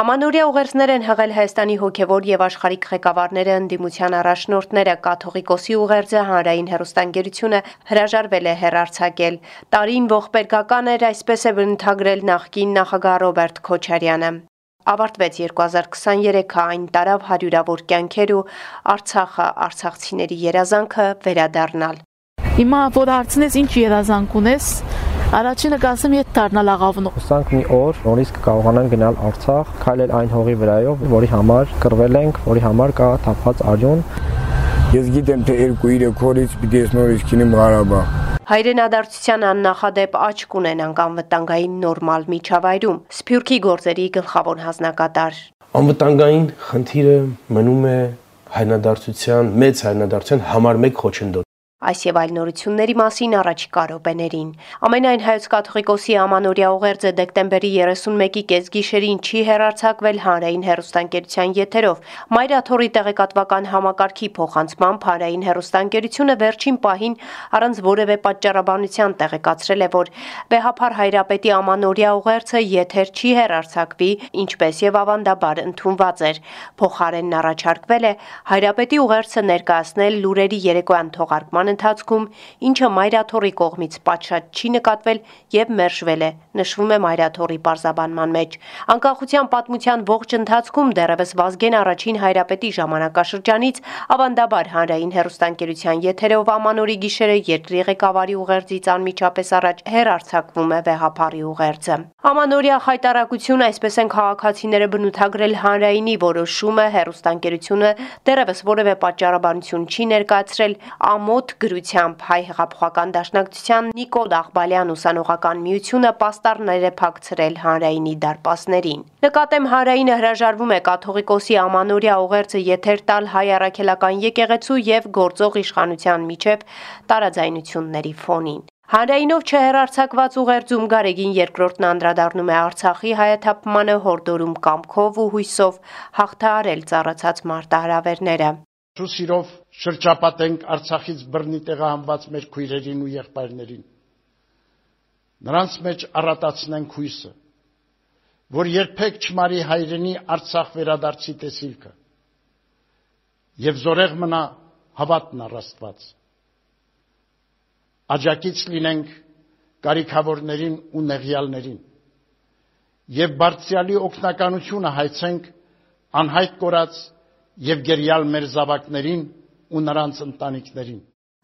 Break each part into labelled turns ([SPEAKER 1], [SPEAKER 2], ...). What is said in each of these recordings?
[SPEAKER 1] Ամանորյա ուղերձներ են հղել Հայաստանի հոգևոր եւ աշխարհիկ ղեկավարները, ընդդիմության առաջնորդները, կաթողիկոսի ուղերձը հանրային հերոստանգերությունը հրաժարվել է հերարցակել։ Տարին ողբերգական էր, այսպես է բնութագրել նախկին նախագահ Ռոբերտ Քոչարյանը։ Ավարտվեց 2023-ը, այն տարավ հարյուրավոր կյանքեր ու Արցախը, արցախցիների երազանքը վերադառնալ։
[SPEAKER 2] Հիմա որ հարցնես ինչ երազանք ունես, Առաջինը կասեմ ետ դառնալ աղավնու։
[SPEAKER 3] Հուսանք մի օր նորից կկարողանան գնալ Արցախ, քայլել այն հողի վրայով, որի համար կռվել ենք, որի համար կա թափված արյուն։
[SPEAKER 4] Ես գիտեմ, թե 2-3 օրից պիտի ես նորից քինեմ Ղարաբաղ։
[SPEAKER 1] Հայրենադարձության աննախադեպ աչք ունենանք անվտանգային նորմալ միջավայրում։ Սփյուռքի գործերի գլխավոր հանձնակատար։
[SPEAKER 5] Անվտանգային խնդիրը մնում է հայրենադարձության, մեծ հայրենադարձության համար 1 խոչընդոտ։
[SPEAKER 1] Այս եւ այլ նորությունների մասին առաջիկա րոպեներին։ Ամենայն հայոց կաթողիկոսի ամանորյա ուղերձը դեկտեմբերի 31-ի կեսգիշերին չի հերարցակվել հանրային հերոստանգերության եթերով։ Մայրաթորի տեղեկատվական համակարգի փոխանցմամբ հանրային հերոստանգերությունը վերջին պահին առանց որևէ պատճառաբանության տեղեկացրել է, որ Բեհափար Հայրապետի ամանորյա ուղերձը եթեր չի հերարցակվի, ինչպես եւ ավանդաբար ընդունված էր։ Փոխարենն առաջարկվել է Հայրապետի ուղերձը ներկայացնել լուրերի երեկոյան թողարկման ընթացքում, ինչը Մայրաթորի կողմից պատշաճ չի նկատվել եւ մերժվել է, նշվում է Մայրաթորի պարզաբանման մեջ։ Անկախության պատմության ողջ ընթացքում դեռևս Վազգեն առաջին հայրապետի ժամանակաշրջանից ավանդաբար հանրային հերոստանգերության եթերով ամանորի գիշերը երկրի ղեկավարի ուղերձից անմիջապես առաջ հերարցակվում է վեհապարի ուղերձը։ Ամանորյա խայտարակություն, այսպես են քաղաքացիները բնութագրել հանրայինի որոշումը հերոստանգերությունը դեռևս որևէ պատճառաբանություն չի ներկայացրել ամոթ գրությամբ հայ հեղափոխական դաշնակցության Նիկոլ Աղբալյան ուսանողական միությունը պաստառներ է փակցրել հանրայինի դարպասներին։ Նկատեմ հանրայինը հրաժարվում է կաթողիկոսի ամանորյա ուղերձը եթեր տալ հայ առաքելական եկեղեցու եւ գործող իշխանության միջև տարաձայնությունների ֆոնին։ Հանրայինով չհերարցակված ուղերձում Գարեգին երկրորդն անդրադառնում է Արցախի հայաթափմանը հորդորում կամքով ու հույսով հաղթահարել ծառացած մարտահրավերները
[SPEAKER 6] սիրով շրջապատենք Արցախից բռնի տեղահանված մեր քույրերին ու եղբայրներին։ Նրանց մեջ առատացնենք հույսը, որ երբեք չմարի հայրենի Արցախ վերադարձի տեսիլքը։ Եվ զորեղ մնա հավատն առաստված։ Աջակից լինենք կարիքավորներին ու նեղյալներին եւ բարձյալի օգնականությունը հայցենք անհայտ կորած եւ գերյալ մեր զավակներին ու նրանց ընտանիքներին։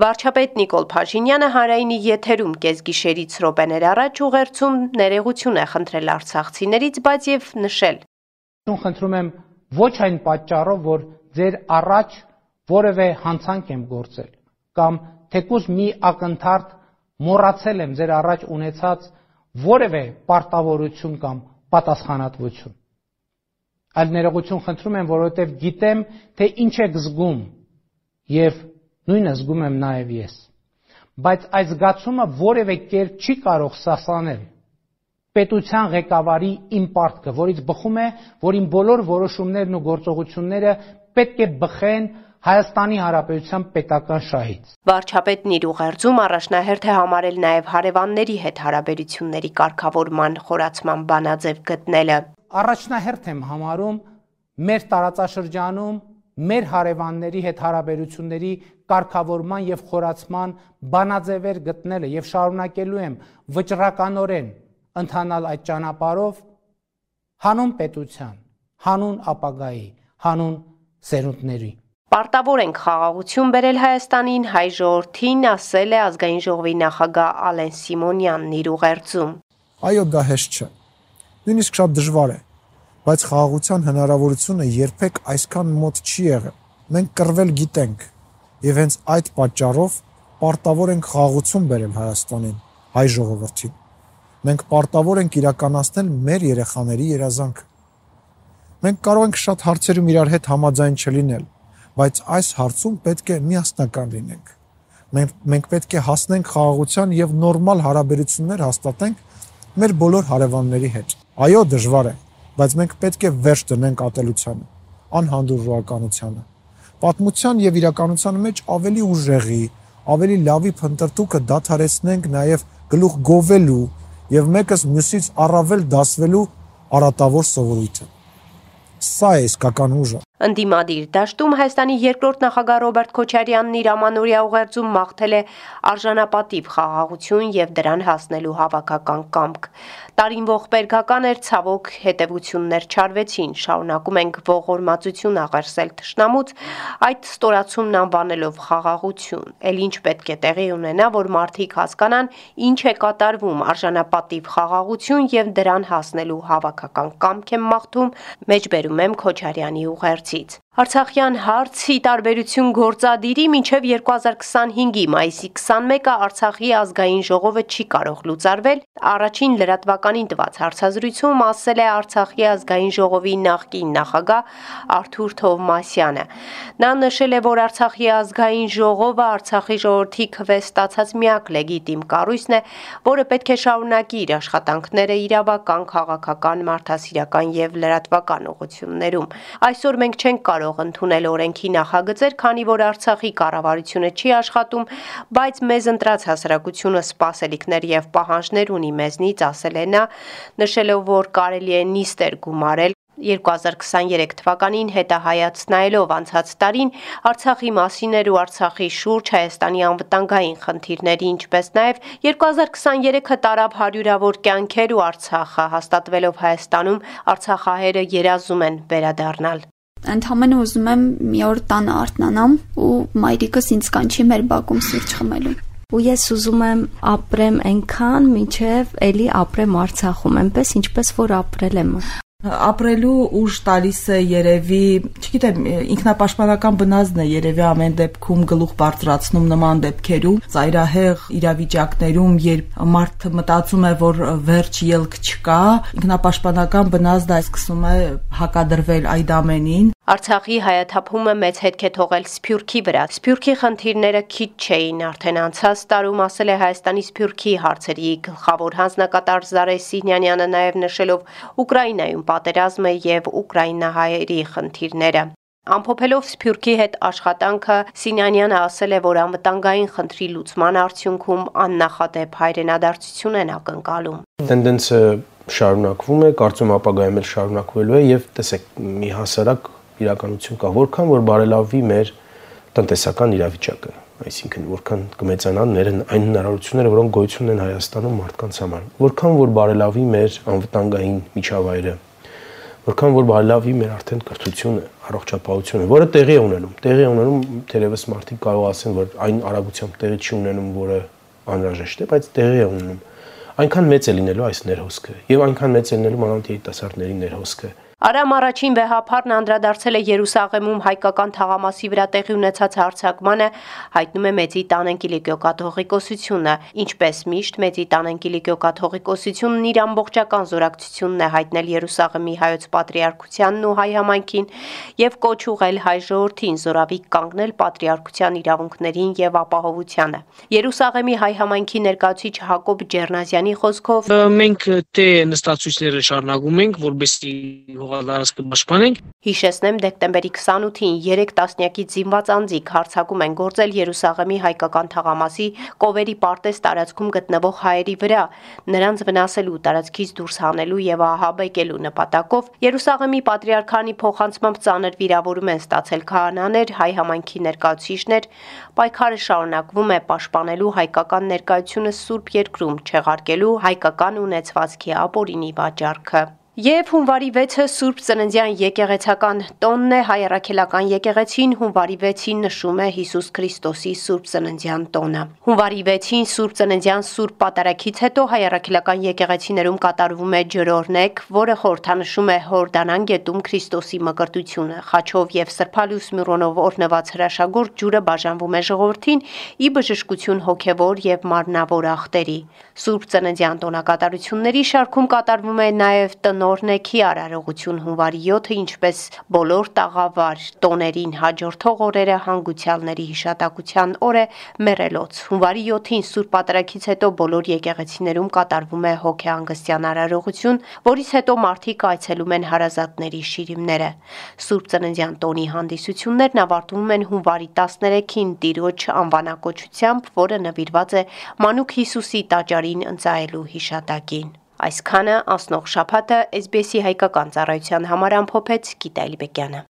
[SPEAKER 1] Վարչապետ Նիկոլ Փաշինյանը հանրայինի եթերում կեսգիշերից րոպեներ առաջ ուղերձում ներողություն է խնդրել արցախցիներից, բայց եւ նշել.
[SPEAKER 7] Ուն խնդրում եմ ոչ այն պատճառով, որ ձեր առաջ որևէ հանցանք եմ գործել կամ թեկուզ մի ակնթարթ մոռացել եմ ձեր առաջ ունեցած որևէ պարտավորություն կամ պատասխանատվություն այլ ներողություն խնդրում եմ, որովհետև գիտեմ, թե ինչ եք զգում եւ նույնը զգում եմ նաեւ ես։ Բայց այս զգացումը որևէ կերպ չի կարող սասանել պետության ղեկավարի իմ պարտքը, որից բխում է, որ իմ բոլոր որոշումներն ու գործողությունները պետք է բխեն Հայաստանի Հանրապետության պետական շահից։
[SPEAKER 1] Վարչապետն իր ուղերձում առաջնահերթ է համարել նաև հարևանների հետ հարաբերությունների կարգավորման խորացման բանաձև գտնելը
[SPEAKER 7] առաջնահերթ եմ համարում մեր տարածաշրջանում մեր հարևանների հետ հարաբերությունների կարգավորման եւ խորացման բանաձևեր գտնելը եւ շարունակելու եմ վճռականորեն ընթանալ այդ ճանապարհով հանուն պետության, հանուն ապագայի, հանուն սերունդների
[SPEAKER 1] Պարտավոր ենք խաղաղություն բերել Հայաստանին հայ ժողովրդին, ասել է ազգային ժողովի նախագահ Ալեն Սիմոնյանն իր ուղերձում։
[SPEAKER 8] Այո, դա հեշտ չէ նույնիսկ շատ դժվար է, բայց խաղաղության հնարավորությունը երբեք այսքան մոտ չի եղել։ Մենք կռվել գիտենք եւ հենց այդ պատճառով պարտավոր ենք խաղաղություն բերել Հայաստանին, հայ ժողովրդին։ Մենք պարտավոր ենք իրականացնել մեր երեխաների երազանքը։ Մենք կարող ենք շատ հարցերում իրար հետ համաձայն չլինել, բայց այս հարցում պետք է միասնական լինենք։ Մենք մենք պետք է հասնենք խաղաղության եւ նորմալ հարաբերություններ հաստատենք մեր բոլոր հարևանների հետ։ Այո, դժվար է, բայց մենք պետք է վերջ դնենք ատելությանը, անհանդուրժողականությանը։ Պատմության եւ իրականության մեջ ավելի ուժեղի, ավելի լավի փնտրտուքը դադարեցնենք նաեւ գլուխ գովելու եւ մեկս մյուսից առավել դասվելու արատավոր սովորույթը։ Սա է իսկական ուժը։
[SPEAKER 1] Ընդդիմադիր դաշտում Հայաստանի երկրորդ նախագահ Ռոբերտ Քոչարյանն իր ամանորյա ուղերձում մաղթել է արժանապատիվ խաղաղություն եւ դրան հասնելու հավաքական կամք։ Տարին ողբերգական էր ցավոք հետևություններ չարվեցին, շարունակում ենք ողորմածություն աղերսել ճշնամուց, այդ ստորացումն անվանելով խաղաղություն։ Էլ ինչ պետք է տեղի ունենա, որ մարդիկ հասկանան, ինչ է կատարվում արժանապատիվ խաղաղություն եւ դրան հասնելու հավաքական կամք եմ մաղթում, մեջբերում եմ Քոչարյանի ուղերձ It. Արցախյան հարցի տարբերություն գործադիրի մինչև 2025-ի մայիսի 21-ը Արցախի ազգային ժողովը չի կարող լուծարվել։ Առաջին լրատվականին տված հարցազրույցում ասել է Արցախի ազգային ժողովի նախկին նախագահ Արթուր Թովմասյանը։ Նա նշել է, որ Արցախի ազգային ժողովը Արցախի ժողովրդի քվե ստացած միակ լեգիտիմ կառույցն է, որը պետք է շարունակի իր աշխատանքները իրավական, քաղաքական, մարդասիրական եւ լրատվական ուղղություններում։ Այսօր մենք չենք կարող ընդունել օրենքի նախագծեր, քանի որ Արցախի կառավարությունը չի աշխատում, բայց մեզ ընտրած հասարակությունը սպասելիքներ եւ պահանջներ ունի մեզնից, ասել է նա, նշելով, որ կարելի է նիստեր գումարել. 2023 թվականին հետահայաց նայելով անցած տարին Արցախի մասին էր ու Արցախի շուրջ Հայաստանի անվտանգային խնդիրների, ինչպես նաև 2023-ը տարավ հարյուրավոր կյանքեր ու Արցախը հաստատվելով Հայաստանում Արցախահայերը երազում են վերադառնալ
[SPEAKER 9] Ընդհանրապես ուզում եմ մի օր տանը արթնանամ ու մայրիկս ինձ կանչի մեր բակում սուրճ խմելու
[SPEAKER 10] ու ես ուզում եմ ապրեմ այնքան, մինչև էլի ապրեմ Արցախում, այնպես ինչպես որ ապրել եմ
[SPEAKER 11] ապրելու ուժ տալիս է երևի, չգիտեմ, ինքնապաշտպանական բնազդն է երևի ամեն դեպքում գլուխ բարձրացնում նման դեպքերում, ծայրահեղ իրավիճակներում, երբ մարդը մտածում է, որ վերջ ելք չկա, ինքնապաշտպանական բնազդը սկսում է հակադրվել այդ ամենին։
[SPEAKER 1] Արցախի հայաթափումը մեծ հետք է թողել Սփյուռքի վրա։ Սփյուռքի խնդիրները քիչ չէին, արդեն անցած տարում ասել է Հայաստանի Սփյուռքի հարցերի գլխավոր հանձնակատար Զարե Սինյանյանը նաև նշելով Ուկրաինայում պատերազմը եւ ուկրաինահայերի խնդիրները։ Ամփոփելով Սփյուռքի հետ աշխատանքը Սինյանյանը ասել է, որ անվտանգային խնդրի լուծման արդյունքում աննախադեպ հայրենադարձություն են ակնկալում։
[SPEAKER 5] Տենդենսը շարունակվում է, կարծում ապագայում էլ շարունակվելու է եւ տեսեք մի հասարակ իրականություն կա, որքան որ բարելավի մեր տնտեսական իրավիճակը, այսինքն որքան կմեծանան մեր այն հնարավորությունները, որոնք գոյություն ունեն Հայաստանում մարդկանց համար, որքան որ բարելավի մեր անվտանգային միջավայրը, որքան որ բարելավի մեր արդեն կրթությունը, առողջապահությունը, որը տեղի է ունենում։ Տեղի է ունենում, թերևս մարդիկ կարող ասեն, որ այն արագությամբ տեղի չի ունենում, որը անհրաժեշտ է, բայց տեղի է ունենում։ Այնքան մեծ է լինելու այս ներհոսքը եւ այնքան մեծ է լինելու մանավանդ երիտասարդների ներհոսքը
[SPEAKER 1] Արամ առաջին վեհապարն անդրադարձել է Երուսաղեմում հայկական թաղամասի վրա տեղի ունեցած հարձակմանը, հայտնում է Մեծի տանեն Կիլիկիո կաթողիկոսությունը, ինչպես միշտ Մեծի տանեն Կիլիկիո կաթողիկոսությունն իր ամբողջական զորակցությունն է հայտնել Երուսաղեմի հայոց պատրիարքությանն ու հայ համայնքին եւ կոչ ուղել հայ ժողովրդին զորավիկ կանգնել պատրիարքության իրավունքներին եւ ապահովությանը։ Երուսաղեմի հայ համայնքի ներկայացուցիչ Հակոբ Ջերնազյանի խոսքով
[SPEAKER 12] մենք թե նստածույցները շարունակում ենք, որբեսի հողադարած կպաշտպանենք։
[SPEAKER 1] Հիշեցնեմ դեկտեմբերի 28-ին 3 տասնյակից զինված անձիկ հարձակում են գործել Երուսաղեմի հայկական թաղամասի Կովերի պարտեզ տարածքում գտնվող հայերի վրա, նրանց վնասելու, տարածքից դուրս հանելու եւ ահաբեկելու նպատակով Երուսաղեմի պատրիարքանի փոխանցմամբ ծանր վիրավորում են ստացել քահանաներ, հայ համայնքի ներկայացուցիչներ, պայքարը շարունակվում է պաշտպանելու հայկական ներկայությունը Սուրբ երկրում, չեղարկելու հայկական ունեցվածքի ապօրինի վաճառքը։ Եվ հունվարի 6-ը Սուրբ Ծննդյան եկեղեցական տոնն է հայ առաքելական եկեղեցին հունվարի 6-ին նշում է Հիսուս Քրիստոսի Սուրբ Ծննդյան տոնը։ Հունվարի 6-ին Սուրբ Ծննդյան Սուրբ Պատարագից հետո հայ առաքելական եկեղեցիներում կատարվում է ջրօրնեկ, որը խորհրդանշում է Հորդանան գետում Քրիստոսի մկրտությունը։ Խաչով եւ սրբալյուս մյուրոնով օրնված հրաշագործ ջուրը բաժանվում է ժողովրդին՝ ի բժշկություն հոգևոր եւ մարմնավոր ախտերի։ Սուրբ Ծննդյան տոնակատարությունների շարքում կատարվում է նաեւ տնո Նորնեքի արարողություն հունվարի 7-ը, ինչպես բոլոր տաղավար տոներին հաջորդող օրերը հանգուցյալների հիշատակության օր է մեռելոց։ Հունվարի 7-ին Սուրբ Պատարագից հետո բոլոր եկեղեցիներում կատարվում է հոգեհանգստյան արարողություն, որից հետո մարդիկ այցելում են հարազատների շիրիմները։ Սուրբ Ծննդյան տոնի հանդիսություններն ավարտվում են հունվարի 13-ին Տիրոջ անվանակոչությամբ, որը նվիրված է Մանուկ Հիսուսի տաճարին ընծայելու հիշատակին։ Այսքանը անցնող շաբաթը SBS-ի հայկական ծառայության համար ամփոփեց Գիտալի Բեկյանը։